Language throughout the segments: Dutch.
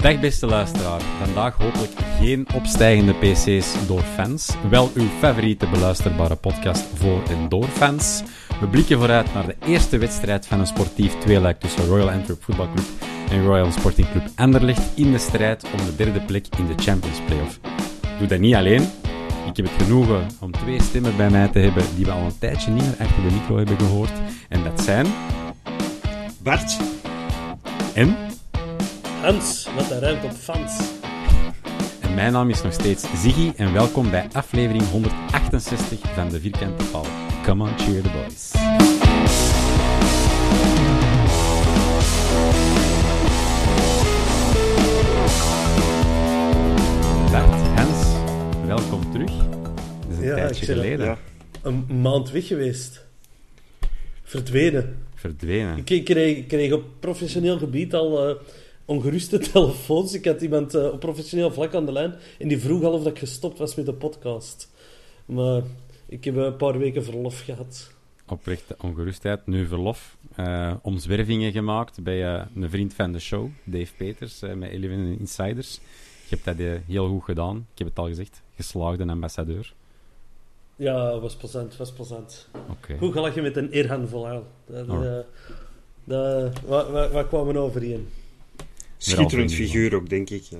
Dag beste luisteraar. Vandaag hopelijk geen opstijgende PC's door fans. Wel uw favoriete beluisterbare podcast voor en door fans. We blikken vooruit naar de eerste wedstrijd van een sportief tweeluik tussen Royal Antwerp Voetbalclub en Royal Sporting Club Anderlecht in de strijd om de derde plek in de Champions Playoff. Doe dat niet alleen. Ik heb het genoegen om twee stemmen bij mij te hebben die we al een tijdje niet meer achter de micro hebben gehoord. En dat zijn... Bart. En... Hans, wat een ruimt op fans. En mijn naam is nog steeds Ziggy en welkom bij aflevering 168 van de Vierkante Paal. Come on, cheer the boys. Bart, Hans, welkom terug. Dat is een Ja, tijdje geleden. ja. Een maand weg geweest. Verdwenen. Verdwenen. Ik kreeg, kreeg op professioneel gebied al eh, ongeruste telefoons. Ik had iemand eh, op professioneel vlak aan de lijn en die vroeg al of dat ik gestopt was met de podcast. Maar ik heb een paar weken verlof gehad. Oprechte ongerustheid, nu verlof. Eh, omzwervingen gemaakt bij eh, een vriend van de show, Dave Peters, met Eleven Insiders. Je hebt dat heel goed gedaan. Ik heb het al gezegd. Geslaagde ambassadeur. Ja, was plezant, was plezant. Oké. Goed gelachen met een Irhan Volal. Dat, Oh. dat, wat, wat, wat kwamen we overeen? Schitterend figuur ook, denk ik. Ja.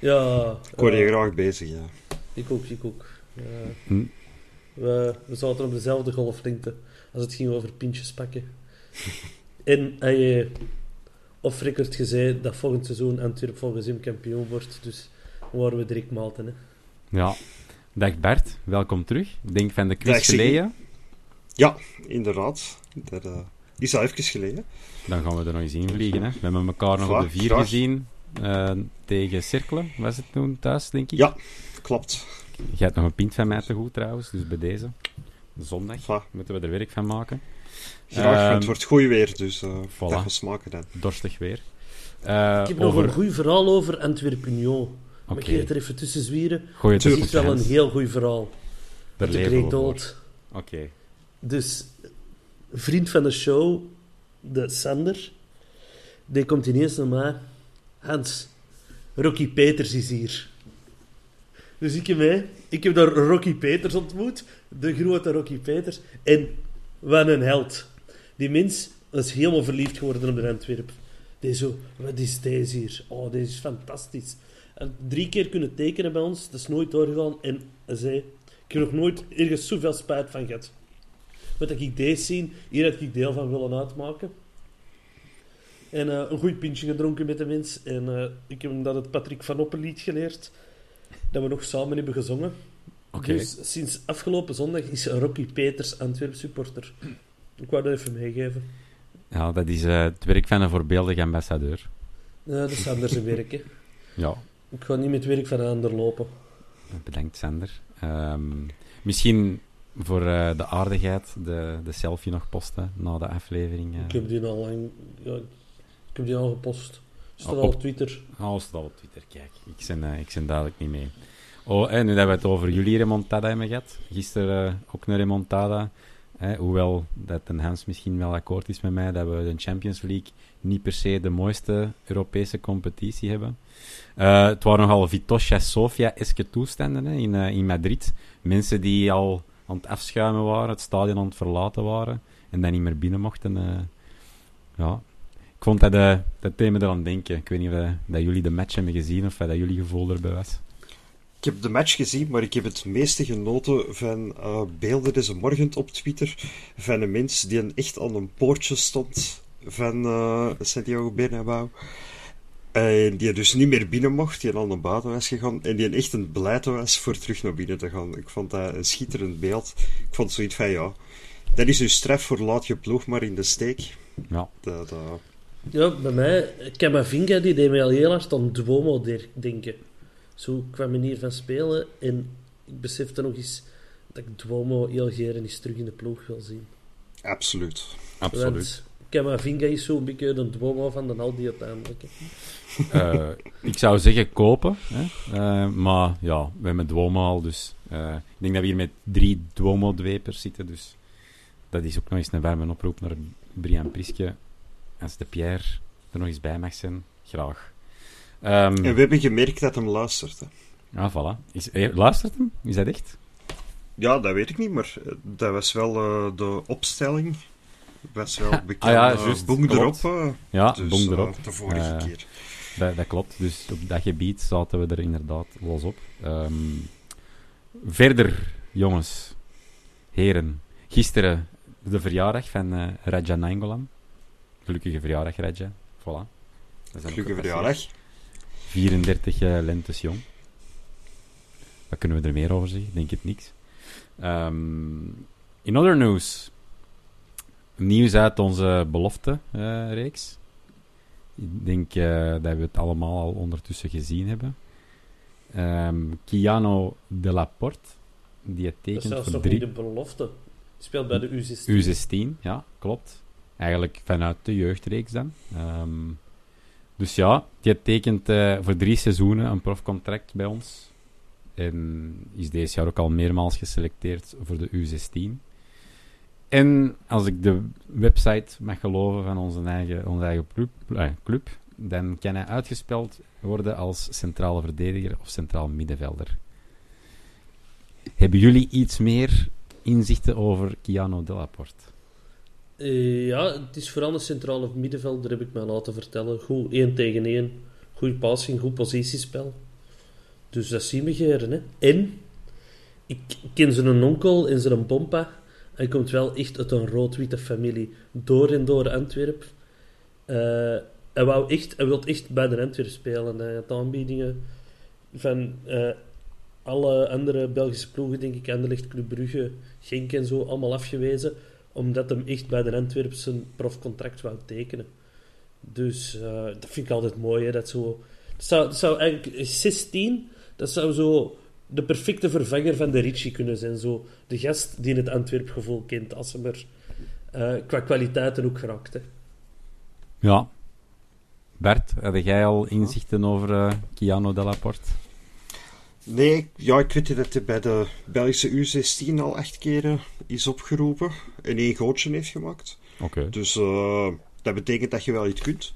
Ja, Ik hoor je eh, graag bezig, ja. ik ook, ik ook. Eh, Hm. we, we zaten op dezelfde golflengte als het ging over pintjes pakken. en hij je off record gezegd dat volgend seizoen Antwerp volgens hem kampioen wordt. Dus dan waren we direct malten. Hè. Ja. Dag Bert, welkom terug. Ik denk van de quiz geleden. Ja, inderdaad. Dat eh, is al even geleden. Dan gaan we er nog eens invliegen. Hè. We hebben elkaar nog op de vier graag. gezien. eh, tegen Cirkelen was het toen thuis, denk ik. Ja, klopt. Je hebt nog een pint van mij te goed trouwens, dus bij deze. Zondag moeten we er werk van maken. Graag, want Ehm, het wordt goed weer, dus eh voilà. dat smaken dan. Dorstig weer. Eh, Ik heb nog over... een goed verhaal over Antwerp Union. Maar Oké. ik ga het er even tussen zwieren. Gooi het is wel een heel goed verhaal. Daar de dood. Oké. Dus, vriend van de show, de Sander, die komt ineens naar mij. Hans, Rocky Peters is hier. Dus ik heb, ik heb daar Rocky Peters ontmoet, de grote Rocky Peters. En wat een held. Die mens is helemaal verliefd geworden op de Antwerp. Die zo, wat is deze hier? Oh, deze is fantastisch. En drie keer kunnen tekenen bij ons, dat is nooit doorgegaan. En zei, ik heb nog nooit ergens zoveel spijt van gehad. Wat ik deze zien, hier had ik deel van willen uitmaken. En eh, een goed pintje gedronken met de mens. En eh, ik heb hem dat het Patrick van Oppen lied geleerd. Dat we nog samen hebben gezongen. Oké. Dus sinds afgelopen zondag is Rocky Peters Antwerp supporter. Ik wou dat even meegeven. Ja, dat is eh, het werk van een voorbeeldige ambassadeur. Eh, dat is Sander zijn werk, hè. Ja, Ik ga niet met het werk van een ander lopen. bedankt Sander. Ehm, misschien voor eh, de aardigheid de, de selfie nog posten na de aflevering. eh. Ik heb die al lang... Ja, ik heb die al gepost. Staat Oh, al op- Twitter. Oh, staat op Twitter, kijk. Ik ben, eh, ik ben duidelijk niet mee. Oh, en nu dat we het over jullie remontada hebben gehad. Gisteren eh, ook een remontada. Hè, hoewel dat een Hans misschien wel akkoord is met mij dat we de Champions League niet per se de mooiste Europese competitie hebben. Eh, het waren nogal Vitosha Sofia-eske toestanden hè, in, eh, in Madrid. Mensen die al aan het afschuimen waren, het stadion aan het verlaten waren en dan niet meer binnen mochten. eh. ja, ik vond dat, eh, dat me eraan denken. Ik weet niet of dat jullie de match hebben gezien of dat jullie gevoel erbij was. Ik heb de match gezien, maar ik heb het meeste genoten van eh, beelden deze morgen op Twitter van een mens die echt aan een poortje stond van eh Santiago Bernabeu. En die dus niet meer binnen mocht, die aan de buiten was gegaan. En die echt een beleid was voor terug naar binnen te gaan. Ik vond dat een schitterend beeld. Ik vond zoiets van, ja, dat is uw straf voor laat je ploeg maar in de steek. Ja, Dat, eh, Ja, bij mij... Camavinga, die deed mij al heel hard aan Duomo de- denken. Zo qua manier van spelen. En ik besefte nog eens dat ik Duomo heel geren eens terug in de ploeg wil zien. absoluut. absoluut. Camavinga is zo'n beetje de Duomo van de Aldi uiteindelijk. Eh, ik zou zeggen kopen, hè? Eh, maar ja, we hebben Duomo al, dus eh, ik denk dat we hier met drie Duomo-dwepers zitten, dus dat is ook nog eens een warme oproep naar Brian Priske. Als de Pierre er nog eens bij mag zijn, graag. Ehm, En we hebben gemerkt dat hem luistert. hè. ja, voilà. Is, luistert hem? Is dat echt? Ja, dat weet ik niet, maar dat was wel eh, de opstelling. Was wel bekend. Ah ja, eh, juist, klopt. erop. eh, Ja, dus, eh, erop. de vorige Eh, keer. Dat, dat klopt. Dus op dat gebied zaten we er inderdaad los op. Ehm, verder, jongens, heren. Gisteren de verjaardag van eh Raja Nainggolan. Gelukkige verjaardag, Raja. Voilà. Gelukkige verjaardag. 34 eh, lentes jong. Wat kunnen we er meer over zeggen? Denk het niks. Ehm, in other news. Nieuws uit onze belofte-reeks. Ik denk eh, dat we het allemaal al ondertussen gezien hebben. Ehm Kiano de Laporte. Die het Dat is tekent zelfs voor nog drie... niet de belofte. Speelt bij de U16. U16, ja, klopt. Eigenlijk vanuit de jeugdreeks dan. Ehm, dus ja, die tekent eh, voor drie seizoenen een profcontract bij ons. En is deze jaar ook al meermaals geselecteerd voor de U16. En als ik de website mag geloven van onze eigen, onze eigen club, eh, club, dan kan hij uitgespeld worden als centrale verdediger of centraal middenvelder. Hebben jullie iets meer inzichten over Kiano Delaporte? Eh, ja, het is vooral een centrale middenvelder, heb ik mij laten vertellen. Goed, één tegen één. Goede passing, goed positiespel. Dus dat zien we geren, hè. En, ik ken zijn onkel en zijn pompa. Hij komt wel echt uit een rood-witte familie. Door en door Antwerp. Eh, hij, wou echt, hij wil echt bij de Antwerp spelen. Hij had aanbiedingen van eh, alle andere Belgische ploegen, denk ik, Anderlecht, Club Brugge, Genk en zo, allemaal afgewezen omdat hem echt bij de Antwerp zijn profcontract wou tekenen. Dus eh, dat vind ik altijd mooi, hè, dat zo... Dat zou, zou eigenlijk... 16, dat zou zo de perfecte vervanger van de Ritchie kunnen zijn. Zo de gast die het Antwerp-gevoel kent, als hem er eh, qua kwaliteiten ook geraakt. Hè. Ja. Bert, had jij al inzichten over eh Kiano Delaporte? Nee, ja, ik weet dat hij bij de Belgische U16 al acht keren is opgeroepen en één gootje heeft gemaakt. Oké. Dus eh, dat betekent dat je wel iets kunt.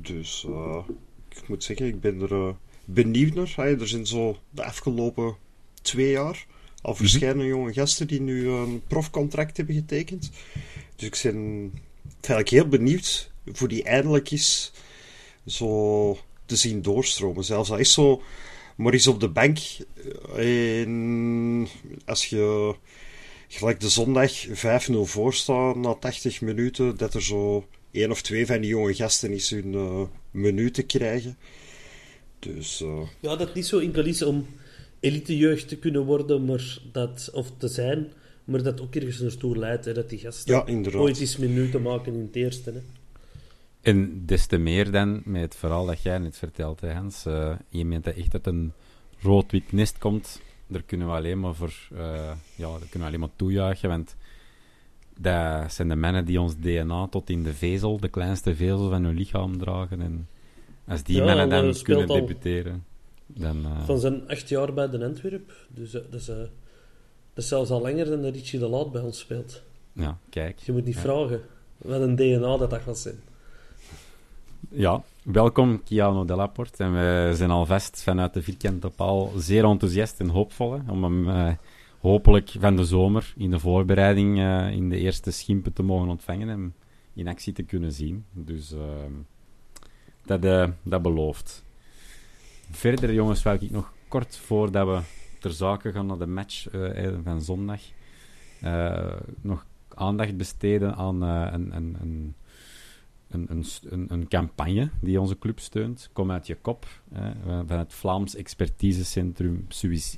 Dus eh, ik moet zeggen, ik ben er benieuwd naar. Hey, er zijn zo de afgelopen twee jaar al verschillende jonge gasten die nu een profcontract hebben getekend. Dus ik ben eigenlijk heel benieuwd voor die eindelijk is zo te zien doorstromen. Zelfs al is zo maar eens op de bank. eh, En als je gelijk de zondag 5-0 voor staat na 80 minuten, dat er zo één of twee van die jonge gasten eens hun eh minuten krijgen. Dus eh, Ja, dat niet zo enkel is om elitejeugd te kunnen worden, maar dat, of te zijn, maar dat ook ergens naartoe leidt, hè, dat die gasten Ja, inderdaad. ooit eens minuten maken in het eerste. Hè. En des te meer dan met het verhaal dat jij net vertelt, hè, Hans. Eh, iemand dat echt uit een rood-wit nest komt, daar kunnen we alleen maar voor, uh, ja, daar kunnen we alleen maar toejuichen, want dat zijn de mannen die ons DNA tot in de vezel, de kleinste vezel van hun lichaam dragen. En als die mannen dan kunnen debuteren, dan... Uh... Van zijn acht jaar bij de Antwerp, dus dat is, dat is zelfs al langer dan dat Richie de Laat bij ons speelt. Ja, kijk. Je moet niet vragen wat een DNA dat dat gaat zijn. Ja, welkom Kiano Delaporte. En we zijn alvast vanuit de vierkante paal zeer enthousiast en hoopvol om hem uh, hopelijk van de zomer in de voorbereiding uh, in de eerste schimpen te mogen ontvangen en in actie te kunnen zien. Dus dat, dat belooft. Verder, jongens, wil ik nog kort voordat we ter zake gaan naar de match van zondag nog aandacht besteden aan een, een, een een, een, een, campagne die onze club steunt. Kom uit je kop. Van het Vlaams Expertisecentrum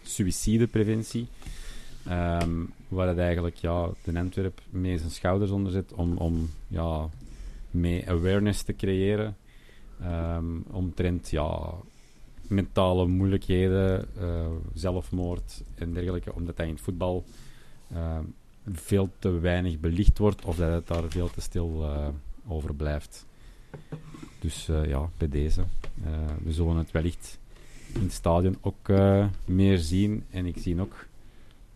Suïcidepreventie. Um, waar het eigenlijk ja, de Antwerp mee zijn schouders onder zit om, om ja, mee awareness te creëren. Um, omtrent ja, mentale moeilijkheden, uh, zelfmoord en dergelijke, omdat hij in het voetbal uh, veel te weinig belicht wordt of dat het daar veel te stil uh, overblijft. Dus uh, ja, bij deze. We zullen het wellicht in het stadion ook meer zien. En ik zie ook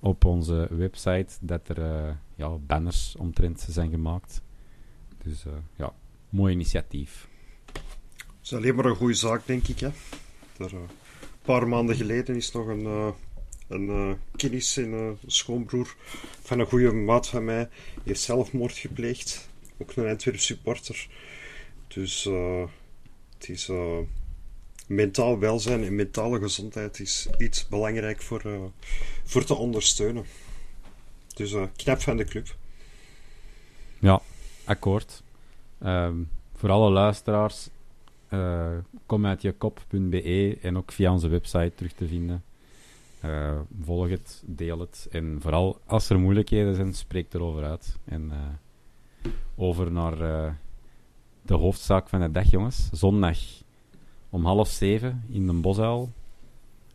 op onze website dat er ja, banners omtrent zijn gemaakt. Dus ja, mooi initiatief. Is alleen maar een goede zaak, denk ik. Hè? Er, een paar maanden geleden is nog een, een uh, kennis en een schoonbroer van een goede maat van mij heeft zelfmoord gepleegd ook een Antwerp supporter. Dus uh, het is uh, mentaal welzijn en mentale gezondheid is iets belangrijk voor, uh, voor te ondersteunen. Dus knap van de club. Ja, akkoord. Um, voor alle luisteraars, kom uit je kop.be en ook via onze website terug te vinden. Uh, volg het, deel het. En vooral als er moeilijkheden zijn, spreek erover uit. En uh, over naar uh, de hoofdzaak van de dag, jongens. Zondag om half zeven in de Bosuil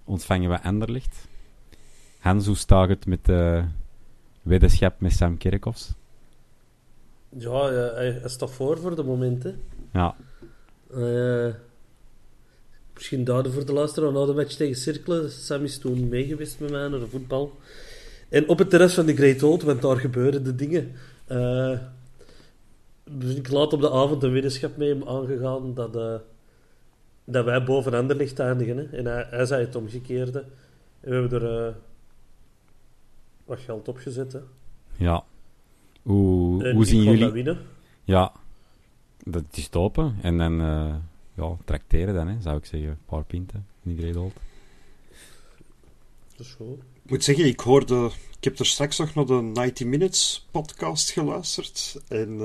ontvangen we Enderlicht. Hans, hoe staat het met de weddenschap met Sam Kerkhoffs? Ja, hij, hij staat voor voor de momenten. Ja. Uh, misschien daardoor voor de luisteraar na de match tegen Cirkelen. Sam is toen meegeweest met mij naar de voetbal. En op het terras van de Great Old, want daar gebeuren de dingen. Uh, dus ik laat op de avond een wetenschap mee aangegaan dat, uh, dat wij boven Anderlicht eindigen. Hè. En hij, hij zei het omgekeerde. En we hebben er uh, wat geld op gezet. Hè. Ja. Hoe, hoe zien jullie... winnen. Ja. Dat is topen. En dan uh, ja, tracteren dan, hè, zou ik zeggen. Een paar pinten. Niet redelijk. Dat is goed. Ik moet zeggen, ik hoorde... Ik heb er straks nog naar de 90 Minutes podcast geluisterd. En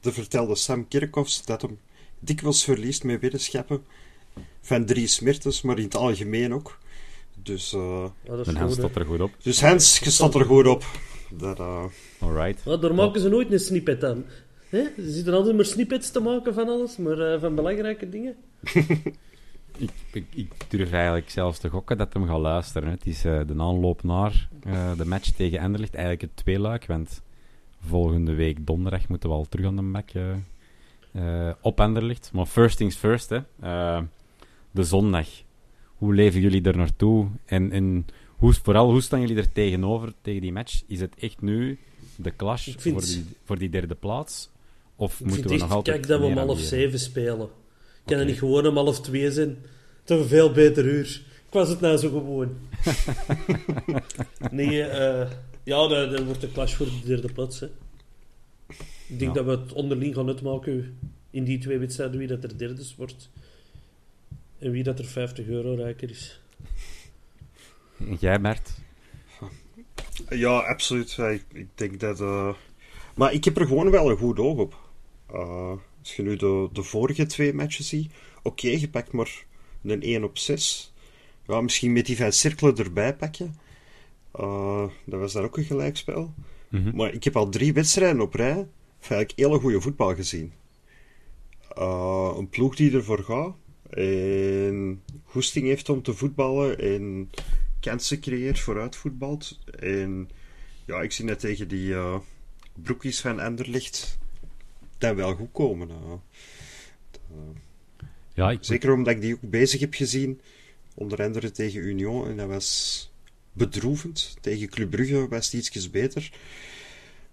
de vertelde Sam Kirkhoffs dat hem dikwijls verliest met wetenschappen van drie Mertens, maar in het algemeen ook. Dus, uh, ja, en Hans staat er goed op. Dus Hans staat er goed op. Dat, uh... Alright. Ja, daar maken ze nooit een snippet aan. Ze zitten altijd maar snippets te maken van alles, maar uh, van belangrijke dingen. ik, ik, ik, durf eigenlijk zelfs te gokken dat hem gaat luisteren. Het is uh, de aanloop naar uh, de match tegen Enderlicht eigenlijk het tweeluik, want volgende week donderdag moeten we al terug aan de uh, op Enderlicht. Maar first things first, hè. De zondag. Hoe leven jullie er naartoe? En, en hoe, vooral, hoe staan jullie er tegenover, tegen die match? Is het echt nu de clash vind... voor, die, voor die derde plaats? Of ik moeten we nog altijd Kijk dat we om half zeven spelen. Kan okay. het niet gewoon om half twee zijn? Toch een veel beter uur. Ik was het nou zo gewoon. nee, eh... Ja, dat, wordt een clash voor de derde plaats. Hè. Ik denk dat we het onderling gaan uitmaken in die twee wedstrijden wie dat er derde wordt. En wie dat er 50 euro rijker is. Jij, Bert? Ja, absoluut. Ik, ik denk dat... Uh... Maar ik heb er gewoon wel een goed oog op. Uh, als je nu de, de vorige twee matches ziet... Oké, okay, je pakt maar een 1 op 6. Ja, misschien met die vijf cirkelen erbij pakken. Uh, dat was daar ook een gelijkspel. Mm -hmm. Maar ik heb al drie wedstrijden op rij eigenlijk hele goede voetbal gezien. Uh, een ploeg die ervoor gaat en goesting heeft om te voetballen en kansen creëert, vooruit voetbalt. En ja, ik zie net tegen die uh, broekjes van Anderlicht dan wel goed komen. Ja, ik... Zeker omdat ik die ook bezig heb gezien, onder andere tegen Union, en dat was bedroevend. Tegen Club Brugge was het ietsjes beter.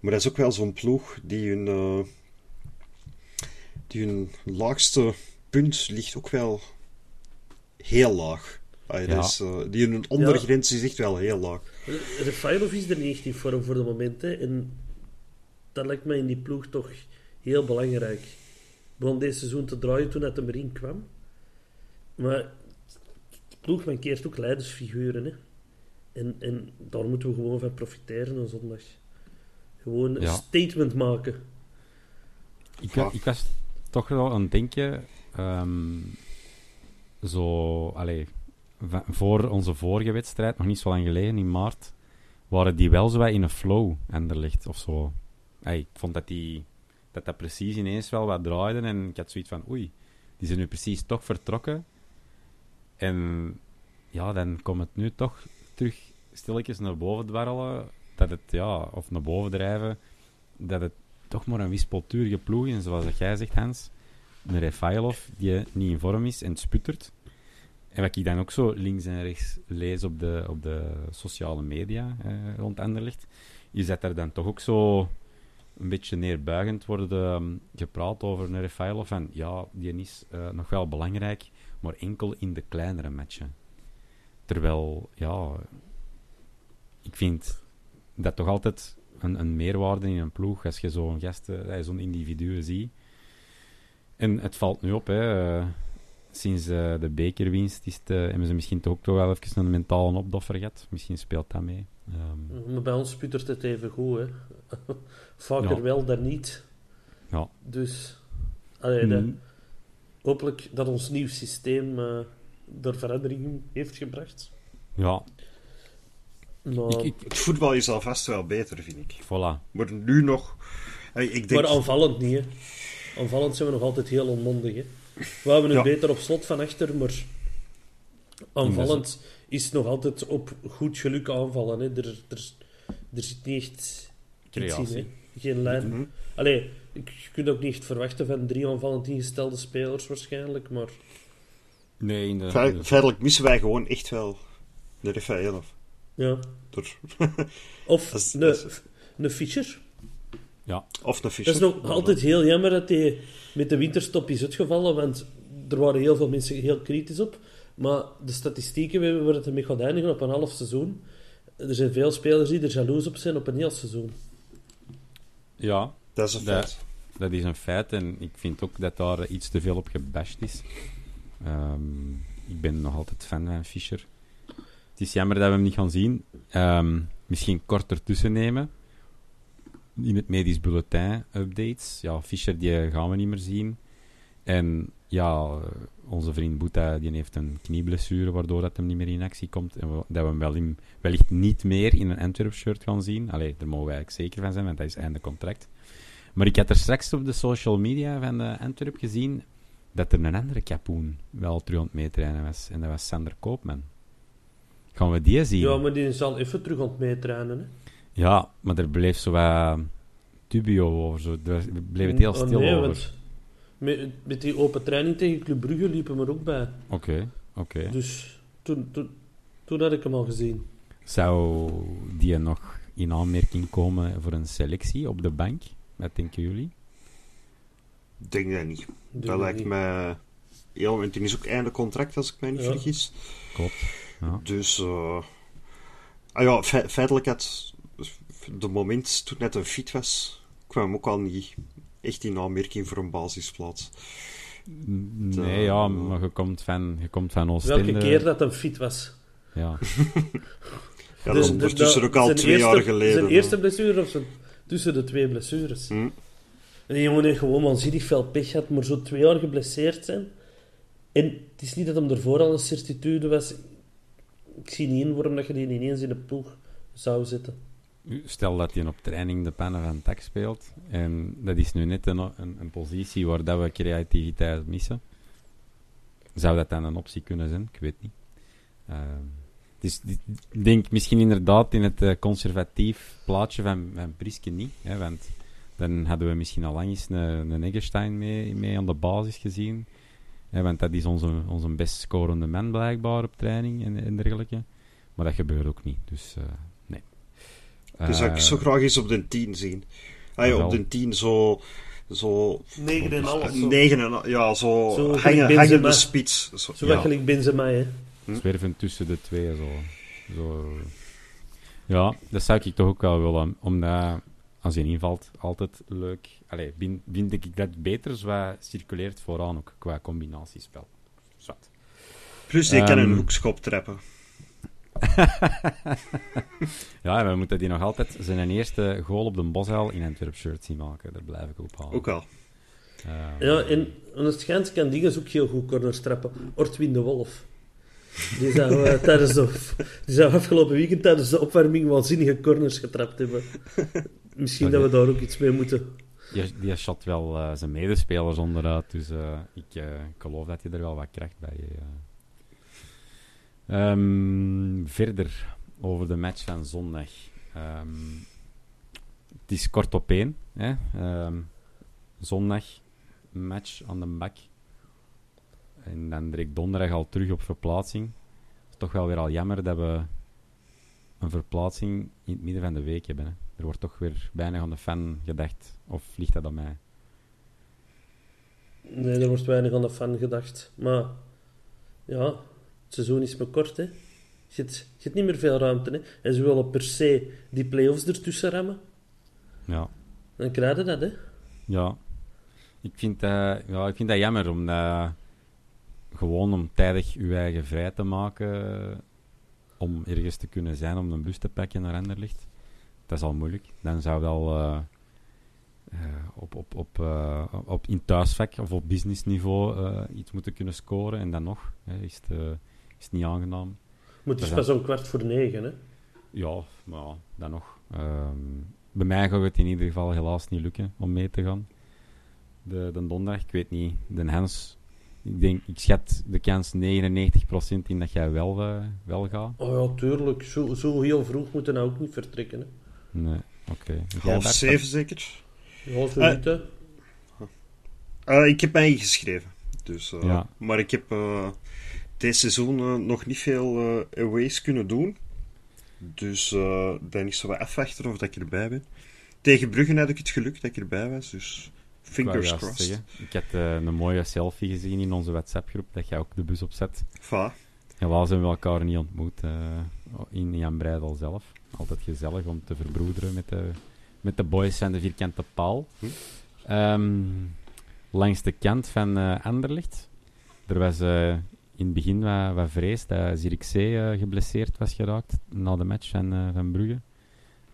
Maar dat is ook wel zo'n ploeg die hun, uh, die hun laagste punt ligt ook wel heel laag. Ja. is, uh, die hun ondergrens ja. is echt wel heel laag. Refailov is er niet in vorm voor de momenten. En dat lijkt mij in die ploeg toch heel belangrijk. Begon deze seizoen te draaien toen het hem erin kwam. Maar de ploeg mankeert ook leidersfiguren. Hè. En, en daar moeten we gewoon van profiteren op zondag. Gewoon een statement maken. Ik, ik, was toch wel aan het denken... Um, zo... Allee, voor onze vorige wedstrijd, nog niet zo lang geleden, in maart, waren die wel zo in een flow, ligt of zo. Hey, ik vond dat die dat dat precies ineens wel wat draaide. En ik had zoiets van, oei, die zijn nu precies toch vertrokken. En ja, dan komt het nu toch terug stilletjes naar boven dwarrelen. Dat het, ja, of naar boven drijven. Dat het toch maar een wispelturige ploeg is. Zoals jij zegt, Hans, een Refailov die niet in vorm is en sputtert. En wat ik dan ook zo links en rechts lees op de, op de sociale media eh, rond Anderlecht, is dat er dan toch ook zo een beetje neerbuigend worden um, gepraat over Nerefailov. Van ja, die is uh, nog wel belangrijk, maar enkel in de kleinere matchen. Terwijl, ja, ik vind dat toch altijd een, een meerwaarde in een ploeg als je zo'n gasten, uh, zo'n individu ziet. En het valt nu op, hè. Sinds uh, de bekerwinst is het, uh, hebben ze misschien toch ook toch wel even een mentale opdoffer gehad. Misschien speelt dat mee. Um... Maar bij ons sputtert het even goed, hè. Vaker ja. wel dan niet. Ja. Dus, allee, mm. hopelijk dat ons nieuw systeem uh, er verandering heeft gebracht. Ja. Maar... Ik, ik, het voetbal is alvast wel beter, vind ik. Voilà. Maar nu nog... Ik denk... Maar aanvallend niet, hè. Aanvallend zijn we nog altijd heel onmondig, hè. We hebben het ja. beter op slot van achter, maar aanvallend is nog altijd op goed geluk aanvallen. Hè. Er, er, er zit niet echt Creatie. in, Geen lijn. Mm -hmm. Allee, je kunt ook niet echt verwachten van drie aanvallend ingestelde spelers waarschijnlijk, maar... Nee, in de... Ver, Feitelijk missen wij gewoon echt wel de Rafael. Ja. Door... of als, een, een Fischer. Ja. Of een Fischer. Dat is nog altijd heel jammer dat hij met de winterstop is uitgevallen, want er waren heel veel mensen heel kritisch op. Maar de statistieken we waar het ermee gaat eindigen op een half seizoen. Er zijn veel spelers die er jaloers op zijn op een heel seizoen. Ja, dat is een dat, feit. Dat is een feit en ik vind ook dat daar iets te veel op gebashed is. Um, ik ben nog altijd fan van Fischer. Het is jammer dat we hem niet gaan zien. Um, misschien kort ertussen nemen. In het medisch bulletin updates. Ja, Fischer die gaan we niet meer zien. En ja, onze vriend Boeta die heeft een knieblessure, waardoor dat hem niet meer in actie komt. En we, dat we hem wel in, wellicht niet meer in een Antwerp-shirt gaan zien. Allee, daar mogen wij eigenlijk zeker van zijn, want dat is einde contract. Maar ik had er straks op de social media van de Antwerp gezien dat er een andere kapoen wel terug aan het meetrainen was. En dat was Sander Koopman. Gaan we die zien? Ja, maar die zal even terug aan het meetrainen. Hè? Ja, maar er bleef zo wat dubio over. Zo. Er bleef het heel stil oh, nee, over. Want met, met die open training tegen Club Brugge liepen we er ook bij. Oké, okay, oké. Okay. Dus toen, toen, toen had ik hem al gezien. Zou die nog in aanmerking komen voor een selectie op de bank? Wat denken jullie? Ik denk dat niet. Denk dat lijkt me... Ja, want die is ook einde contract, als ik mij niet Ja. vergis. Klopt. Ja. Dus... eh ah ja, fe- feitelijk had... De moment toen net een fit was, kwam hem ook al niet echt in aanmerking voor een basisplaats. Nee, ja, maar je komt van, je komt van Oostende. Welke keer dat hem fit was. Ja. Ja, dat is ondertussen ook al twee eerste, jaar geleden. Zijn hè. eerste blessure of zijn, tussen de twee blessures. Hm. En die jongen heeft gewoon waanzinnig veel pech gehad, maar zo twee jaar geblesseerd zijn. En het is niet dat hem ervoor al een certitude was. Ik zie niet in waarom dat je die ineens in de ploeg zou zetten. Stel dat je op training de pannen van tak speelt. En dat is nu net een, een, positie waar dat we creativiteit missen. Zou dat dan een optie kunnen zijn? Ik weet niet. Ehm, Dus ik denk misschien inderdaad in het eh, conservatief plaatje van, van Priske niet. Hè, want dan hadden we misschien al lang eens een, een Eggestein mee, aan de basis gezien. Hè, want dat is onze, onze best scorende man blijkbaar op training en, en dergelijke. Maar dat gebeurt ook niet. Dus eh, Dus zou ik Eh, zo graag eens op de 10 zien. Ah, ja, Wel. op de 10 zo... Zo... 9 en half. Zo, 9 en... Ja, zo... Zo hangen, de spits. Zo. zo Ja. gelijk Benzema, hè. zwerven tussen de twee. Zo. Zo. Ja, dat zou ik toch ook wel willen. Omdat als je invalt, altijd leuk. Allee, vind, vind ik dat beter zo circuleert vooraan ook qua combinatiespel. Zwat. Plus, die kan een Ehm. hoekschop trappen. Ja, we moeten die nog altijd zijn eerste goal op de Bosuil in Antwerp shirt zien maken. Daar blijf ik op houden. Ook al. Eh, Ja, en aan het schijnt kan dingen ook heel goed corners trappen. Ortwin de Wolf. Die zou, eh, tijdens de, die zou afgelopen weekend tijdens de opwarming waanzinnige corners getrapt hebben. Misschien dat we daar ook iets mee moeten. die, die shot wel eh, zijn medespelers onderuit, dus eh, ik, eh, ik geloof dat hij er wel wat kracht bij heeft. Eh. Ehm, verder over de match van zondag. Ehm, het is kort op één. Hè? Ehm, zondag match aan de bak. En dan direct donderdag al terug op verplaatsing. Het is toch wel weer al jammer dat we een verplaatsing in het midden van de week hebben. Hè? Er wordt toch weer weinig aan de fan gedacht. Of ligt dat aan mij? Nee, er wordt weinig aan de fan gedacht. Maar ja, het seizoen is maar kort, hè. Je hebt, je hebt niet meer veel ruimte, hè. En ze willen per se die play-offs ertussen rammen. Ja. Dan krijg je dat, hè. Ja. Ik vind, dat, ja, ik vind dat jammer, omdat gewoon om tijdig uw eigen vrij te maken, om ergens te kunnen zijn, om een bus te pakken naar Anderlicht, dat is al moeilijk. Dan zou wel eh, eh, op, op, op, eh, op in thuisvak of op businessniveau eh, iets moeten kunnen scoren. En dan nog, hè, is, het, eh, is niet aangenaam. Maar het is pas om kwart voor negen, hè. Ja, maar ja, dan nog. Ehm, bij mij gaat het in ieder geval helaas niet lukken om mee te gaan. De, de donderdag, ik weet niet. De Hens, ik denk, ik schat de kans 99% in dat jij wel, eh, wel gaat. Oh ja, tuurlijk. Zo, zo heel vroeg moeten we nou ook niet vertrekken, hè. Nee, oké. Jij, Half zeven zeker. Ja, zo Eh, niet, hè. Eh, ik heb mij ingeschreven. Dus, eh, Ja. Maar ik heb deze seizoen eh, nog niet veel eh, aways kunnen doen. Dus eh dan is zo wat afwachten of dat ik erbij ben. Tegen Bruggen had ik het geluk dat ik erbij was. Dus Ik fingers crossed. zeggen, Ik had een mooie selfie gezien in onze WhatsApp-groep, dat jij ook de bus opzet. Voilà. Helaas hebben we elkaar niet ontmoet in Jan Breidel zelf. Altijd gezellig om te verbroederen met de, met de boys van de vierkante paal. Hm. Ehm, langs de kant van Anderlicht. Er was in het begin wat, wat vrees dat Zirkzee eh, geblesseerd was geraakt na de match van, eh, van Brugge.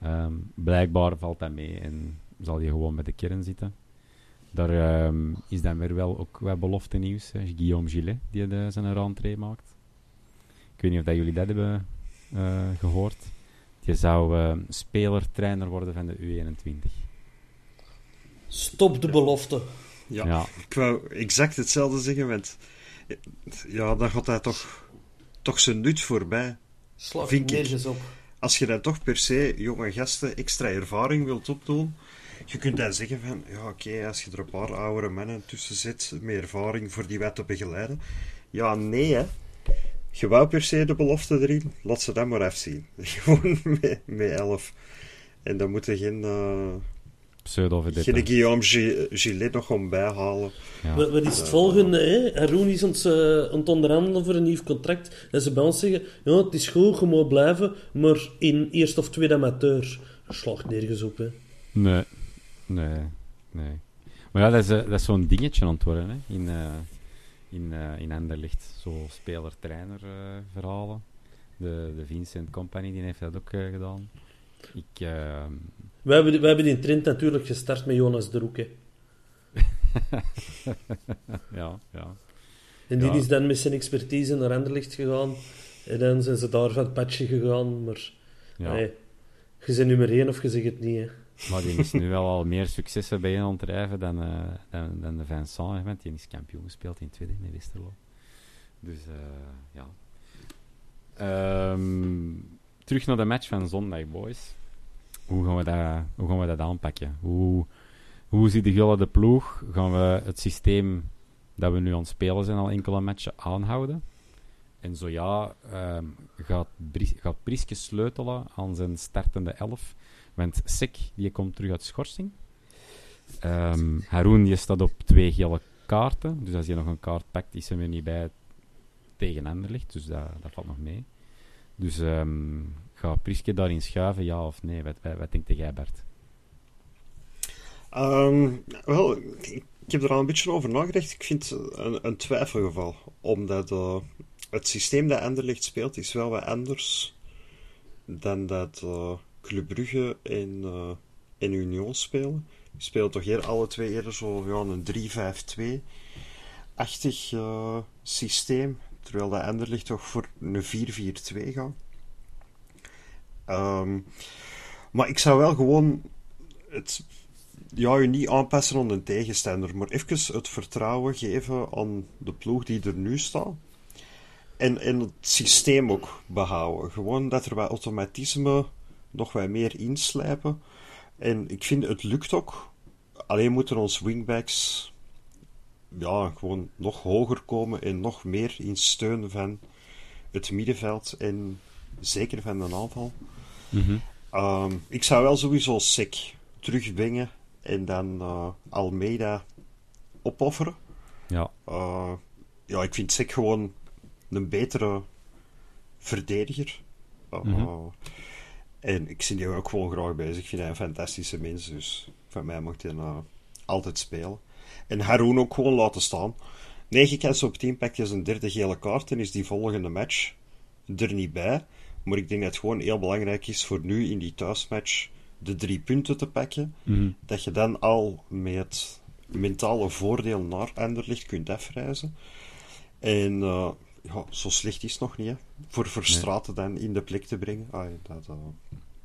Ehm, blijkbaar valt dat mee en zal hij gewoon met de kern zitten. Daar ehm, is dan weer wel ook wat belofte nieuws. hè. Guillaume Gillet, die de, zijn rentree maakt. Ik weet niet of dat jullie dat hebben eh, gehoord. Je zou eh, speler-trainer worden van de U21. Stop de belofte. Ja. Ja. Ik wou exact hetzelfde zeggen, want ja, dan gaat hij toch, toch zijn nut voorbij. Slag Vind ik. op. Als je dan toch per se jonge gasten extra ervaring wilt opdoen, je kunt dan zeggen van, ja oké, als je er een paar oudere mannen tussen zet, met ervaring voor die wet te begeleiden. Ja, nee hè. Je wou per se de belofte erin, laat ze dat maar afzien. Gewoon met, met elf. En dan moet er geen, eh Pseudo-vedette. geen Guillaume Gi- Gillet nog om bijhalen. Ja. Wat, wat is het volgende? Hè? Haroon is ons, eh, aan het onderhandelen voor een nieuw contract. En ze bij ons zeggen: ja, het is goed, je moet blijven, maar in eerste of tweede amateur. Slaagt nergens op. Hè. Nee, nee, nee. Maar ja, dat is, eh, dat is zo'n dingetje aan het worden hè, in, eh in, in Anderlicht. Zo speler-trainer eh, verhalen. De, de Vincent Company die heeft dat ook gedaan. Ik, eh, Wij hebben, wij hebben die trend natuurlijk gestart met Jonas de Roek. Ja, ja. En die Ja. is dan met zijn expertise naar Anderlecht gegaan. En dan zijn ze daar van het padje gegaan. Maar ja. nee, je bent nummer één of je zegt het niet. Hè. Maar die is nu wel al meer successen bij aan het drijven dan, eh, dan, dan de Vincent. Want die is kampioen gespeeld in tweede in Westerlo. Dus eh, ja. Ehm, terug naar de match van zondag, boys. Hoe gaan we dat, hoe gaan we dat aanpakken? Hoe, hoe ziet de Gulle de ploeg? Gaan we het systeem dat we nu aan het spelen zijn al enkele matchen aanhouden? En zo ja, ehm, gaat, gaat Prieske sleutelen aan zijn startende elf? Want Sik, die komt terug uit schorsing. Ehm Haroon, die staat op twee gele kaarten. Dus als je nog een kaart pakt, is hem er niet bij tegen Anderlecht. Dus dat, dat valt nog mee. Dus ehm gaat Prieske daarin schuiven, ja of nee? Wat, wat, wat denkt jij, Bert? Ehm, wel, ik, heb er al een beetje over nagedacht. Ik vind het een, een twijfelgeval. Omdat eh, het systeem dat Anderlecht speelt, is wel wat anders dan dat eh Club Brugge en, eh en Union spelen. Die spelen toch hier alle twee eerder zo ja, een 3-5-2-achtig eh, systeem. Terwijl dat Anderlecht toch voor een 4-4-2 gaat. Ehm, maar ik zou wel gewoon het ja, je niet aanpassen aan een tegenstander, maar even het vertrouwen geven aan de ploeg die er nu staat. En, en het systeem ook behouden. Gewoon dat er wat automatisme nog wat meer inslijpen. En ik vind het lukt ook. Alleen moeten onze wingbacks ja, gewoon nog hoger komen en nog meer in steun van het middenveld en zeker van de aanval. Ehm, ik zou wel sowieso Sek terugbrengen en dan eh, Almeida opofferen. Ja, Eh, ja, ik vind Sek gewoon een betere verdediger. Eh, Mhm. En ik zie die ook gewoon graag bezig. Ik vind hij een fantastische mens, dus van mij mag hij altijd spelen. En Haroon ook gewoon laten staan. 9 kansen op 10 pakt hij zijn derde gele kaart en is die volgende match er niet bij. Maar ik denk dat het gewoon heel belangrijk is voor nu in die thuismatch de drie punten te pakken. Dat je dan al met mentale voordeel naar Anderlecht kunt afreizen. En eh, ja, zo slecht is het nog niet, hè. Voor Verstraten dan in de plek te brengen. Ah, dat, eh,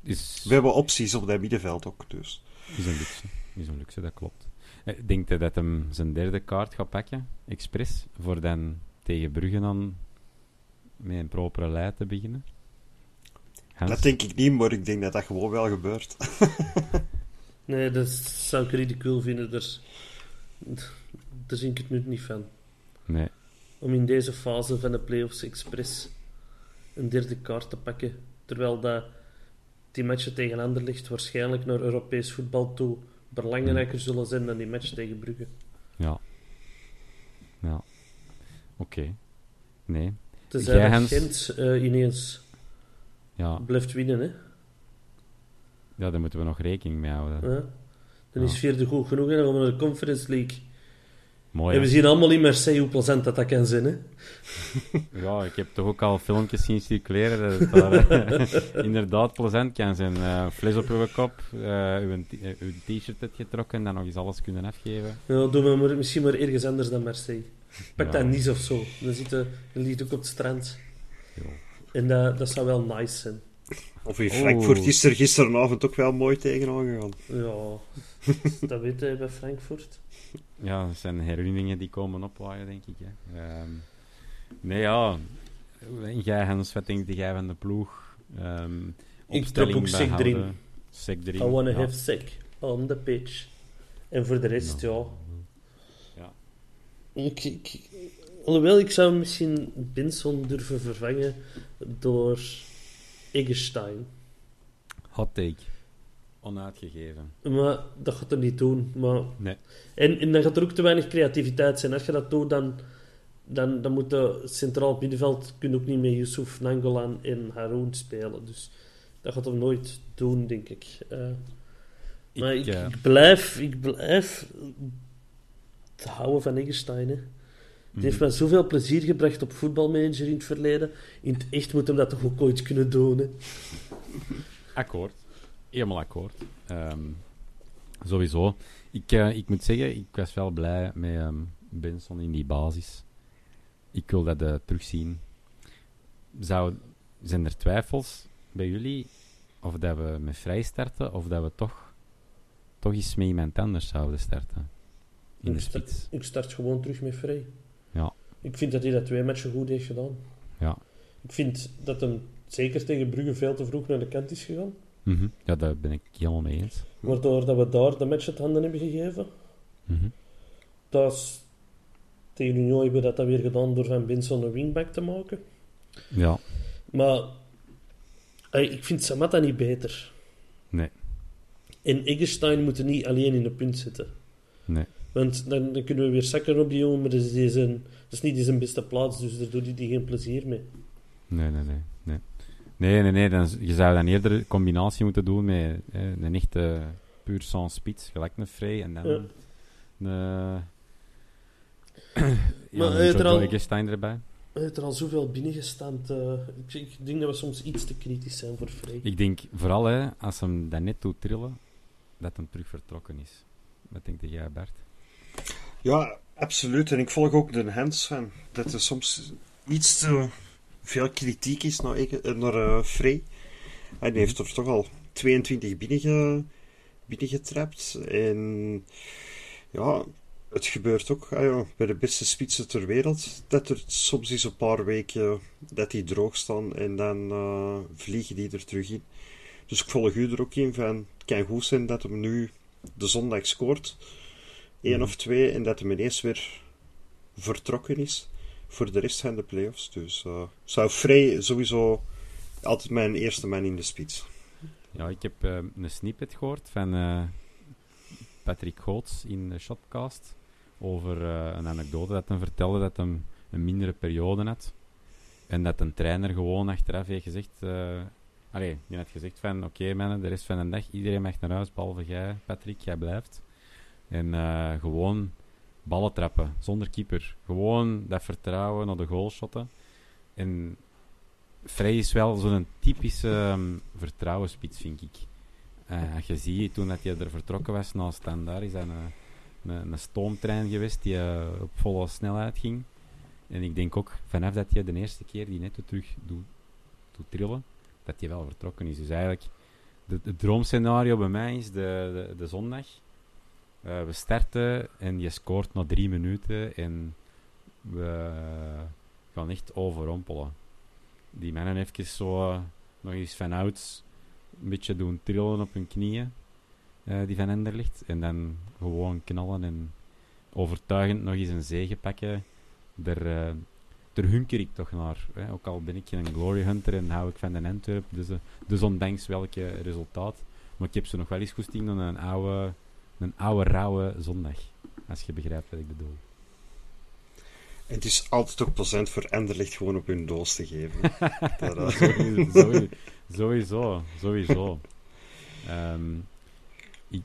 is, We hebben opties op dat middenveld ook, dus. is een luxe. Is een luxe, dat klopt. Eh, Denkt hij dat hem zijn derde kaart gaat pakken, expres, voor dan tegen Brugge dan met een propere lei te beginnen? Hans? Dat denk ik niet, maar ik denk dat dat gewoon wel gebeurt. Nee, dat zou ik ridicule vinden. Daar, daar zie ik het nu niet van. Nee. Om in deze fase van de playoffs expres een derde kaart te pakken. Terwijl dat die matchen tegen Anderlecht waarschijnlijk naar Europees voetbal toe belangrijker zullen zijn dan die match tegen Brugge. Ja. Ja. Oké. Nee. Tenzij Jij, Hans? Gent eh, ineens Ja. blijft winnen. Hè? ja, daar moeten we nog rekening mee houden. Ja. Dan is vierde goed genoeg en dan gaan we naar de Conference League. Mooi. En we zien allemaal in Marseille hoe plezant dat, dat kan zijn. Hè? Ja, ik heb toch ook al filmpjes zien circuleren dat het daar eh, inderdaad plezant kan zijn. Eh fles op uw kop, eh, uw, t-shirt hebt getrokken en dan nog eens alles kunnen afgeven. Ja, doen we maar, misschien maar ergens anders dan Marseille. Pak Ja. dat Nice of zo. Dan, zitten, dan ligt ook op het strand. Ja. En dat, dat zou wel nice zijn. Of in Oh. Frankfurt is er gisteravond ook wel mooi tegenaan gegaan. Ja, dat weet hij bij Frankfurt. Ja, dat zijn herinneringen die komen opwaaien, denk ik. Hè. Ehm, nee, ja. Jij, Hans, wat denk jij van de ploeg? Ehm Ik trap ook erin. Sek erin. I wanna ja. have sick on the pitch. En voor de rest, ja. Ja. Ik, ik, alhoewel, ik zou misschien Benson durven vervangen door Eggestein. Hot take. Onuitgegeven. Maar dat gaat er niet doen. Maar... Nee. En, en dan gaat er ook te weinig creativiteit zijn. Als je dat doet, dan, dan, dan moet de centraal middenveld kun ook niet met Yusuf Nangolan en Haroun spelen. Dus dat gaat hem nooit doen, denk ik. Eh, maar ik, ik blijf, ik blijf te houden van Eggestein. Hè. Die heeft mij zoveel plezier gebracht op voetbalmanager in het verleden. In het echt moet hem dat toch ook ooit kunnen doen. Hè. Akkoord. Helemaal akkoord. Ehm, sowieso. Ik, eh, ik moet zeggen, ik was wel blij met ehm, Benson in die basis. Ik wil dat eh, terugzien. Zou, zijn er twijfels bij jullie of dat we met vrij starten of dat we toch, toch eens met iemand anders zouden starten? In de ik, spits. ik start gewoon terug met Frey. Ik vind dat hij dat twee matchen goed heeft gedaan. Ja. Ik vind dat hem zeker tegen Brugge veel te vroeg naar de kant is gegaan. Mhm. Ja, daar ben ik helemaal mee eens. Waardoor dat we daar de match uit handen hebben gegeven. Mhm. Dat is, tegen Union hebben we dat dan weer gedaan door Van Benson een wingback te maken. Ja, Maar ey, ik vind Samatta niet beter. nee, En Eggestein moeten niet alleen in de punt zitten. nee. Want dan, dan kunnen we weer zakken op die jongen, maar dat is, die zijn, dat is niet zijn beste plaats, dus daar doet hij die geen plezier mee. Nee, nee, nee. Nee, nee, nee. nee dan, je zou dan eerder een combinatie moeten doen met eh, een echte puur sans spits, gelijk een Frey en dan Ja. een... ja, Maar heeft er al- erbij. Hij heeft er al zoveel binnengestampt. eh ik, ik denk dat we soms iets te kritisch zijn voor Frey. Ik denk vooral, hè, als hem dat net doet trillen, dat hem terug vertrokken is. Wat denk jij, Bert? Ja, absoluut. En ik volg ook de Hens van. Dat er soms iets te veel kritiek is naar, eh, naar eh, Frey. Hij heeft er toch al 22 binnenge, binnengetrapt. En ja, het gebeurt ook ah ja, bij de beste spitsen ter wereld. Dat er soms eens een paar weken dat die droog staan en dan eh, vliegen die er terug in. Dus ik volg u er ook in van, het kan goed zijn dat hem nu de zondag scoort. Één of twee en dat hem ineens weer vertrokken is voor de rest van de playoffs. Dus eh zou Frey sowieso altijd mijn eerste man in de spits. Ja, ik heb eh, een snippet gehoord van eh, Patrick Goots in de Shotcast over een anekdote dat hij vertelde dat hij een mindere periode had. En dat een trainer gewoon achteraf heeft gezegd... allee, die had gezegd van... Oké mannen, de rest van de dag, iedereen mag naar huis, behalve jij, Patrick, jij blijft. En eh, gewoon ballen trappen, zonder keeper. Gewoon dat vertrouwen naar de goalshotten. En Frey is wel zo'n typische um, vertrouwenspits, vind ik. Uh, als je ziet, toen dat hij er vertrokken was naar Standaard, is dat een, een, een stoomtrein geweest die uh, op volle snelheid ging. En ik denk ook, vanaf dat hij de eerste keer die netto terug doet, doet trillen, dat hij wel vertrokken is. Dus eigenlijk, het droomscenario bij mij is de, de, de zondag. Uh, we starten en je scoort na drie minuten en we gaan echt overrompelen. Die mannen even zo uh, nog eens van ouds een beetje doen trillen op hun knieën, uh, die van Ender ligt. En dan gewoon knallen en overtuigend nog eens een zege pakken. Daar, daar hunker ik toch naar. Ook al ben ik geen glory hunter en hou ik van de Antwerp, dus, dus ondanks welke resultaat. Maar ik heb ze nog wel eens goesting dan een oude, een oude, rauwe zondag. Als je begrijpt wat ik bedoel. Het is altijd ook plezant voor Enderlicht gewoon op hun doos te geven. dat, uh... sowieso, sowieso, sowieso. Um, ik,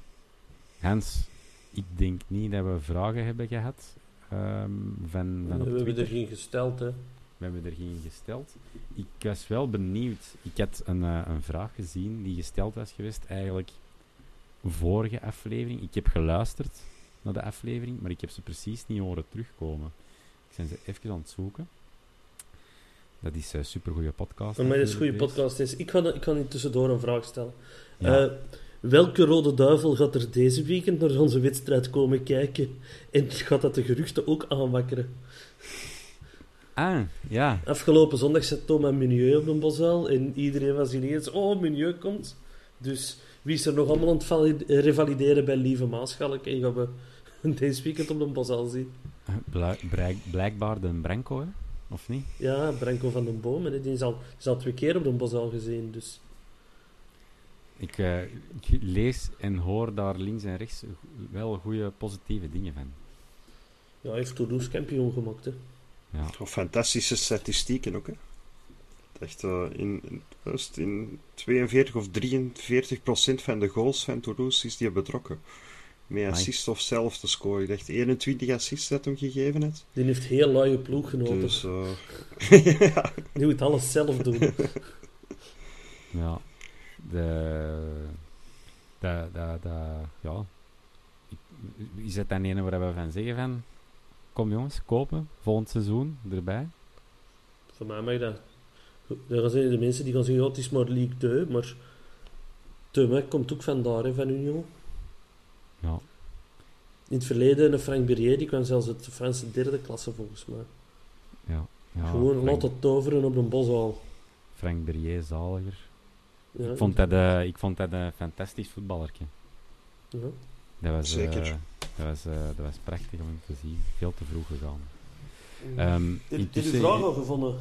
Hans, ik denk niet dat we vragen hebben gehad. Um, van, van we hebben er geen gesteld, hè. We hebben er geen gesteld. Ik was wel benieuwd. Ik had een, uh, een vraag gezien die gesteld was geweest, eigenlijk vorige aflevering. Ik heb geluisterd naar de aflevering, maar ik heb ze precies niet horen terugkomen. Ik zijn ze even aan het zoeken. Dat is een supergoeie podcast. Maar dat is een goede podcast. Is. Ik, ga, ik ga niet tussendoor een vraag stellen. Ja. Uh, welke rode duivel gaat er deze weekend naar onze wedstrijd komen kijken? En gaat dat de geruchten ook aanwakkeren? Ah, ja. Afgelopen zondag zat Thomas Minieu op de Bosel en iedereen was ineens, oh, Minieu komt. Dus wie is er nog allemaal aan het revalideren bij Lieve Maaschalk? En gaan we deze weekend op de Bosel zien. Blijk, blijkbaar de Branco, hè? Of niet? Ja, Branco van den Boom. Die is al, is al twee keer op de Bosel gezien, dus... Ik, uh, ik, lees en hoor daar links en rechts wel goede positieve dingen van. Ja, hij heeft Toulouse kampioen gemaakt, hè. Ja. Fantastische statistieken ook, hè. Echt, uh, in, in, in 42 of 43 procent van de goals van Toulouse is die betrokken. Met assist of zelf te scoren. Ik dacht 21 assists dat hem gegeven heeft. Die heeft heel luie ploeggenoten. Dus, uh... ja. Die moet alles zelf doen. ja. De... De, de, de, ja. Is het dan ene waar we van zeggen van... Kom jongens, kopen. Volgend seizoen erbij. Voor mij mag dat. Er zijn de mensen die gaan zeggen, ja, het is maar League 2, maar... Teumek komt ook vandaar, hè, van Union. Ja. In het verleden, een Frank Berrier, die kwam zelfs uit de Franse derde klasse, volgens mij. Ja, Ja, Gewoon Frank, laat het toveren op een boshal. Frank Berrier, zaliger. Ja, Ik vond dat, eh, ik vond dat een fantastisch voetballertje. ja. Dat was, Zeker. eh, dat, was, eh, dat was prachtig om te zien. Veel te vroeg gegaan. Ehm, Heb heb je de vraag al gevonden?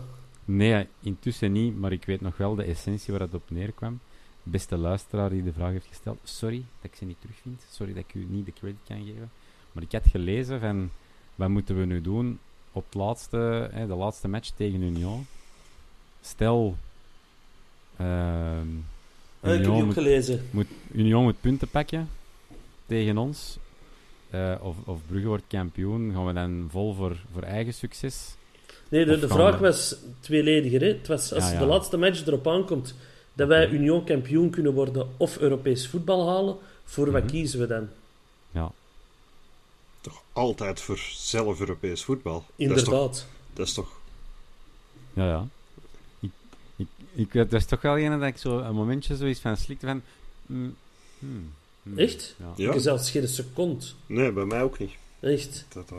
Nee, intussen niet, maar ik weet nog wel de essentie waar het op neerkwam. Beste luisteraar die de vraag heeft gesteld, sorry dat ik ze niet terugvind, sorry dat ik u niet de credit kan geven, maar ik had gelezen van, wat moeten we nu doen op het laatste, hè, de laatste match tegen Union? Stel, ik heb die Union, moet, gelezen. moet, Union moet punten pakken tegen ons, eh, of, of Brugge wordt kampioen, gaan we dan vol voor, voor eigen succes? Nee, de, vraag was tweelediger. Hè? Het was als Ja, ja. de laatste match erop aankomt dat wij. Union kampioen kunnen worden of Europees voetbal halen, voor wat Mhm. kiezen we dan? Ja, Toch altijd voor zelf Europees voetbal. Inderdaad. Dat is toch... Dat is toch Ja, ja. Ik, ik, ik, dat is toch wel een dat ik zo een momentje zoiets van slikte van... mm, hmm, hmm, Echt? Ja. Ja? Ik zelfs geen seconde. Nee, bij mij ook niet. Echt. Dat, eh,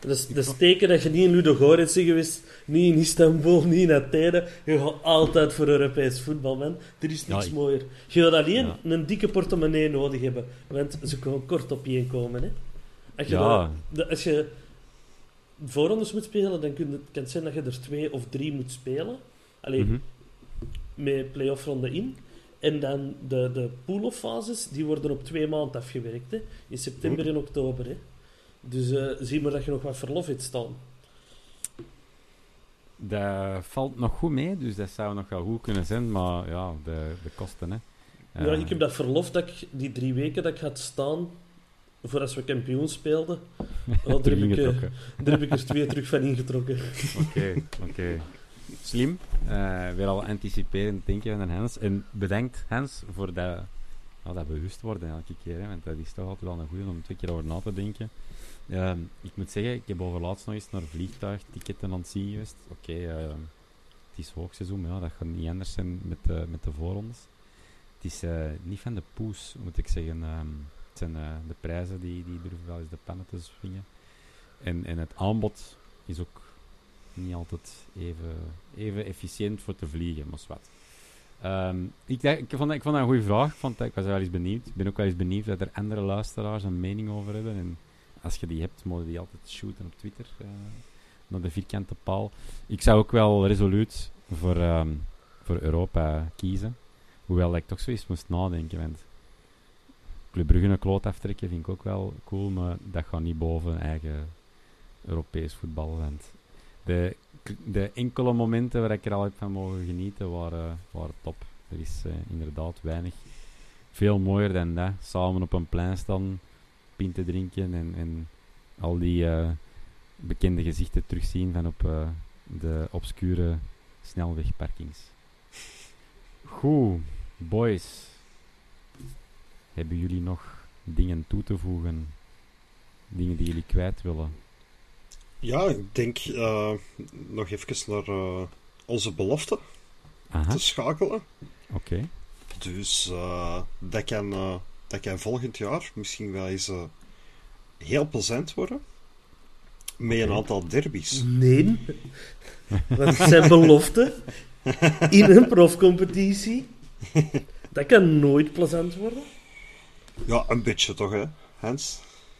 Dat is, dat is teken dat je niet in Ludogorets bent geweest, niet in Istanbul, niet in Athene. Je gaat altijd voor Europees voetbal, man. Er is niks ik- mooier. Je gaat alleen Ja. een dikke portemonnee nodig hebben, want ze kunnen kort op je komen. Hè. Als je, Ja. dan- als je voorrondes moet spelen, dan kun het, kan het zijn dat je er twee of drie moet spelen. Alleen Mhm. met play-off ronde in. En dan de, de pool-off fases, die worden op twee maanden afgewerkt. Hè. In september en oktober. Hè. Dus eh, zie maar dat je nog wat verlof hebt staan. Dat valt nog goed mee, dus dat zou nog wel goed kunnen zijn, maar ja, de, de kosten, hè. ja, Eh, ik heb dat verlof, dat ik, die drie weken dat ik had staan, voor als we kampioen speelden, oh, daar, heb ik, eh, daar heb ik er twee terug van ingetrokken. Oké, oké. Slim. Eh, weer al anticiperend denken van Hans. En bedankt, Hans, voor dat, nou, dat bewust worden elke keer. Hè, want dat is toch altijd wel een goede om twee keer over na te denken. Ik moet zeggen, ik heb overlaatst nog eens naar vliegtuigticketten aan het zien geweest. Oké, ehm, het is hoogseizoen, maar ja, dat gaat niet anders zijn met de, met de voorrondes. Het is eh, niet van de poes, moet ik zeggen. Ehm, het zijn eh, de prijzen die, die durven wel eens de pannen te swingen. En, en het aanbod is ook niet altijd even, even efficiënt voor te vliegen, maar wat. Ehm, ik, ik, vond, ik vond dat een goede vraag. Ik, vond ik was wel eens benieuwd. Ik ben ook wel eens benieuwd dat er andere luisteraars een mening over hebben. En als je die hebt, mogen die altijd shooten op Twitter. eh, naar de vierkante paal. Ik zou ook wel resoluut voor, ehm, voor Europa kiezen. Hoewel ik toch zoiets moest nadenken. Want Club Brugge kloot aftrekken vind ik ook wel cool. Maar dat gaat niet boven eigen Europees voetbal. Want de, de enkele momenten waar ik er al heb van mogen genieten waren, waren top. Er is eh, inderdaad weinig. Veel mooier dan dat. Samen op een plein staan, pinten drinken en, en al die eh, bekende gezichten terugzien van op eh, de obscure snelwegparkings. Goed, boys. Hebben jullie nog dingen toe te voegen? Dingen die jullie kwijt willen? ja, ik denk eh, nog even naar onze belofte Aha, te schakelen. oké. Dus eh, dat, kan, dat kan volgend jaar misschien wel eens eh, heel plezant worden. Met een aantal derbies. Nee, want het zijn beloften in een profcompetitie. Dat kan nooit plezant worden. Ja, een beetje toch, hè, Hans?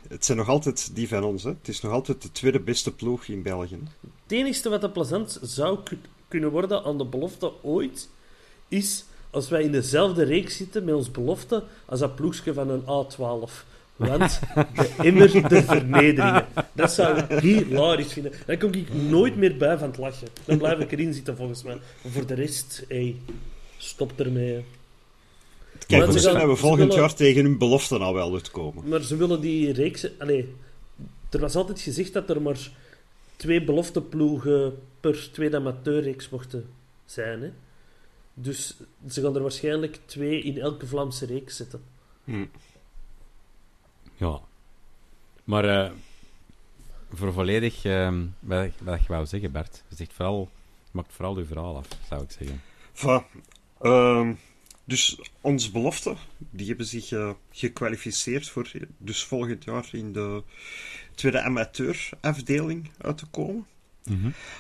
Het zijn nog altijd die van ons, hè? Het is nog altijd de tweede beste ploeg in België. Het enige wat er plezant zou ku- kunnen worden aan de belofte ooit, is als wij in dezelfde reeks zitten met ons belofte als dat ploegje van een A12. Want de immer de vernederingen. Dat zou ik hilarisch vinden. Daar kom ik nooit meer bij van het lachen. Dan blijf ik erin zitten volgens mij. Maar voor de rest, hey, stop ermee. Kijk, gaan- hebben we volgend willen- jaar tegen hun belofte al wel uitkomen. Maar ze willen die reeks... Allee, er was altijd gezegd dat er maar twee belofteploegen per tweede amateurreeks mochten zijn. Hè? Dus ze gaan er waarschijnlijk twee in elke Vlaamse reeks zetten. Hm. Ja. Maar eh, voor volledig ehm, wat, ik- wat ik wou zeggen, Bart. Je zegt vooral, je maakt vooral je verhaal af, zou ik zeggen. Voilà. Ehm, dus onze belofte, die hebben zich eh, gekwalificeerd voor dus volgend jaar in de tweede amateurafdeling uit te komen.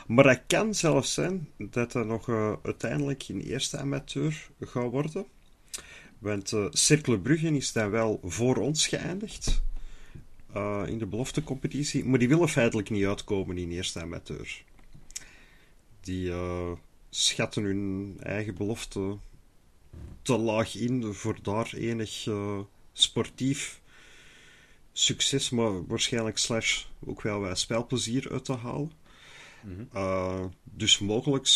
Maar het kan zelfs zijn dat dat nog eh, uiteindelijk in eerste amateur gaat worden. Want uh, Cercle Brugge is dan wel voor ons geëindigd uh, in de beloftecompetitie, maar die willen feitelijk niet uitkomen in eerste amateur. Die schatten hun eigen belofte te laag in voor daar enig sportief succes, maar waarschijnlijk slash ook wel wat spelplezier uit te halen. Mm -hmm. dus mogelijk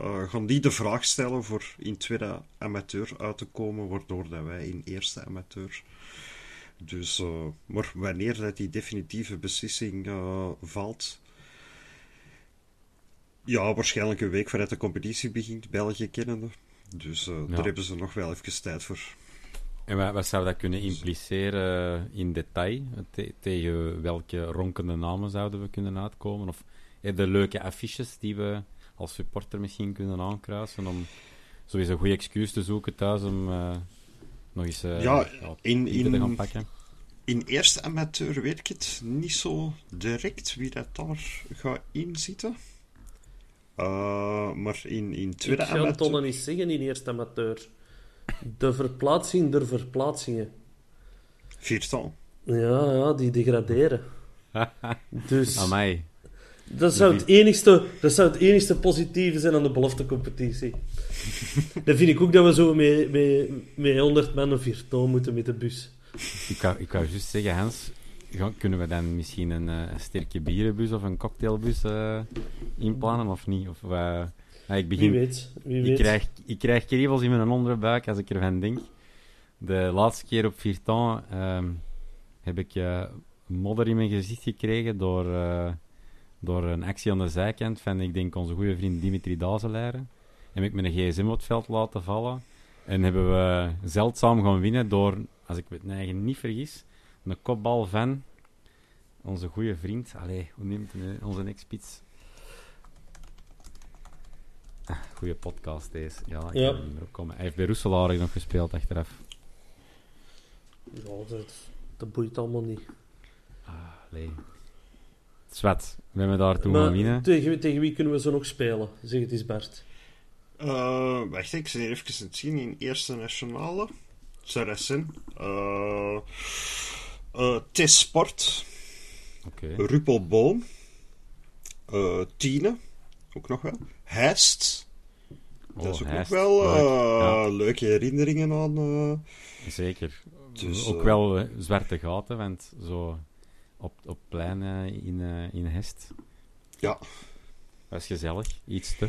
uh, gaan die de vraag stellen voor in tweede amateur uit te komen, waardoor dat wij in eerste amateur. Dus, uh, maar wanneer dat die definitieve beslissing uh, valt, ja, waarschijnlijk een week voordat de competitie begint, België kennende. Dus ja. daar hebben ze nog wel even tijd voor. En wat, wat zou dat kunnen impliceren in detail? Te tegen welke ronkende namen zouden we kunnen uitkomen? Of de leuke affiches die we als supporter misschien kunnen aankruisen om sowieso een goede excuus te zoeken thuis om uh, nog eens uh, ja, in, in, te gaan pakken. In eerste amateur weet ik het niet zo direct wie dat daar gaat inzitten. Uh, maar in, in tweede amateur... Ik ga het niet zeggen in eerste amateur. De verplaatsing der verplaatsingen. Viertal. Ja, ja, die degraderen. dus... Amai. Dat zou, het enigste, dat zou het enigste positieve zijn aan de beloftecompetitie. Dan vind ik ook dat we zo met, met, met 100 man of 4 moeten met de bus. Ik wou, ik wou juist zeggen, Hans, kunnen we dan misschien een, eh, een sterke bierenbus of een cocktailbus uh, inplannen of niet? Of, uh, ik begin, wie weet. Wie ik, weet. Krijg, ik krijg kriebels in mijn onderbuik als ik ervan denk. De laatste keer op Virton uh, heb ik modder in mijn gezicht gekregen door door een actie aan de zijkant van, ik denk, onze goede vriend Dimitri Dazelaren. Heb ik mijn gsm op het veld laten vallen. En hebben we zeldzaam gaan winnen door, als ik me eigen niet vergis, een kopbal van onze goede vriend. Allee, hoe neemt hij Onze ex-spits. Ah, goede podcast deze. Ja, ik ja. kan erop komen. Hij heeft bij Roeselaar nog gespeeld achteraf. Ja, dat, dat boeit allemaal niet. Ah, nee. Zwet, we hebben daar toen maar winnen. Tegen, tegen wie kunnen we zo nog spelen? Zeg het eens, Bart. Uh, wacht, ik hier even aan het zien in Eerste Nationale. Saracen. Uh, uh, T-Sport. Okay. Ruppelboom. Uh, Tiene. Ook nog wel. Heist. Dat Oh, is ook Heist. nog wel Leuk, uh, ja. leuke herinneringen aan. uh, Zeker. Dus, ook eh, wel eh, zwarte gaten, want zo op, op plein eh, in, eh, in Hest. ja, Dat is gezellig. Iets te.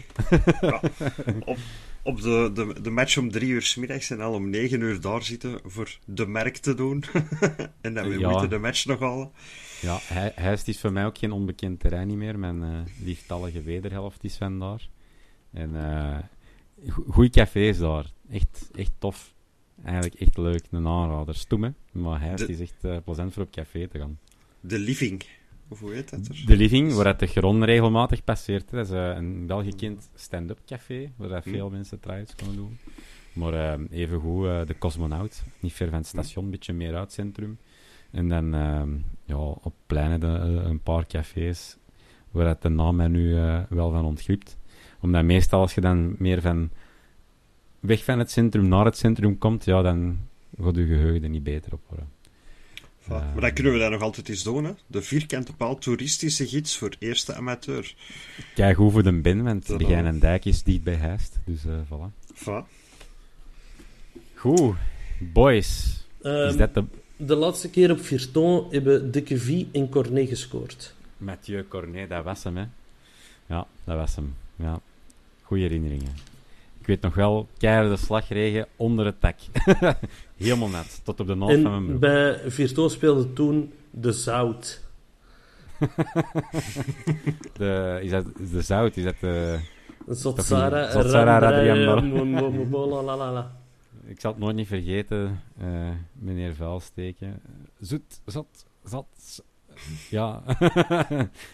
ja. op, op de, de, de match om drie uur 's middags en al om negen uur daar zitten voor de merk te doen. en dan weer Ja. moeten de match nog halen. Ja, Heist is voor mij ook geen onbekend terrein niet meer. Mijn eh, lieftallige wederhelft is van daar. En eh go- goeie cafés daar. Echt, echt tof. Eigenlijk echt leuk. Een aanrader. Stoem, hè. Maar De- is echt eh, plezant voor op café te gaan. De Living. Of hoe heet dat er? De Living, waar het de Gron regelmatig passeert. Dat is eh, een in België gekend stand-up café, waar dat veel mensen try-outs kunnen doen. Maar eh evengoed eh, de Cosmonaut, niet ver van het station, een beetje meer uit het centrum. En dan ehm, ja, op pleinen de, een paar cafés, waar het de naam mij nu wel van ontglipt. Omdat meestal als je dan meer van weg van het centrum naar het centrum komt, ja, dan gaat je geheugen er niet beter op worden. Voilà. Maar dan kunnen we dat nog altijd eens doen, hè? De vierkante paal toeristische gids voor eerste amateur. Kijk hoe voor de bin, want Dat de en Dijk is dicht bij Heist. Dus eh voilà. Voilà. Goed, boys. Ehm, is dat de De laatste keer op Virton hebben De Queville en Cornet gescoord. Mathieu Cornet? Dat was hem, hè? Ja, dat was hem. Ja. Goeie herinneringen. Ik weet nog wel, keiharde slagregen onder het dak. Helemaal net, tot op de naald van mijn broek. bij Virton speelde toen De Zout. De, is dat is de zout? Is dat de... Zotsara, Zotsara. Radriamba. Ik zal het nooit niet vergeten, eh, meneer Vuilsteken. Zoet, zot, zat. Ja.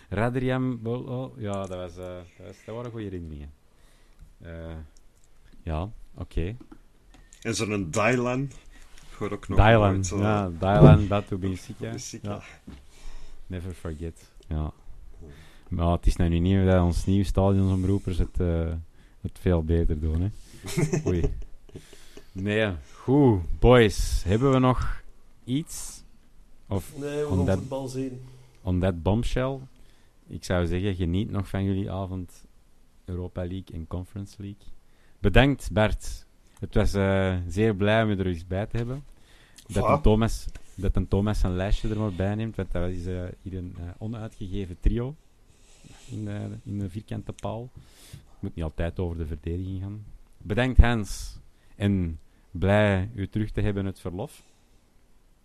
Radriam. Bol- oh, Ja, dat, was, eh, dat, was, dat waren goede herinneringen. Eh, ja, oké. En zo'n Dylan. Hoor ook nog Dylan. nooit, eh, Ja, Dylan, Batu Benfica. Benfica. Ja. Never forget. Ja. Maar het is nou niet dat ons nieuwe stadionsomroepers het, uh, het veel beter doen. Hè? Oei. Nee, goed. Boys, hebben we nog iets? Of nee, we gaan that, voetbal zien. On that bombshell. Ik zou zeggen, geniet nog van jullie avond Europa League en Conference League. Bedankt, Bert. Het was uh, zeer blij om je er eens bij te hebben. Dat een, Thomas, dat een Thomas een lijstje er maar bij neemt, want dat is uh, hier een uh, onuitgegeven trio in de, in de vierkante paal. Het moet niet altijd over de verdediging gaan. Bedankt Hans. En blij u terug te hebben het verlof.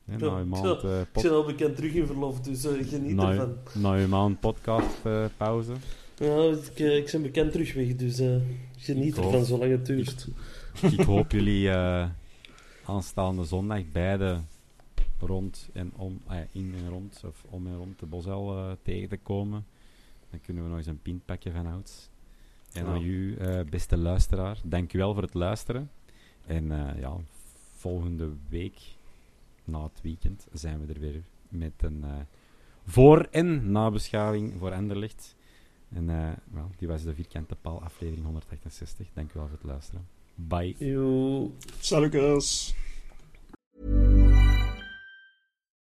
Ja, na uw maand, uh, ik ben al bekend terug in verlof, dus uh, geniet na, ervan. Na uw maand podcast uh, pauze. Ja, ik, ik ben bekend terug weg, dus geniet ervan zolang het duurt. Ik, ik hoop jullie aanstaande zondag beide rond en om, in en rond, of om en rond de Bosel tegen te komen. Dan kunnen we nog eens een pint pakken van ouds. En aan u, uh, beste luisteraar, dank u wel voor het luisteren. En uh, ja, volgende week, na het weekend, zijn we er weer met een voor- en nabeschouwing voor Enderlicht. En well, die was de Vierkante Paal aflevering 168. Dank u wel voor het luisteren. Bye. Salut girls.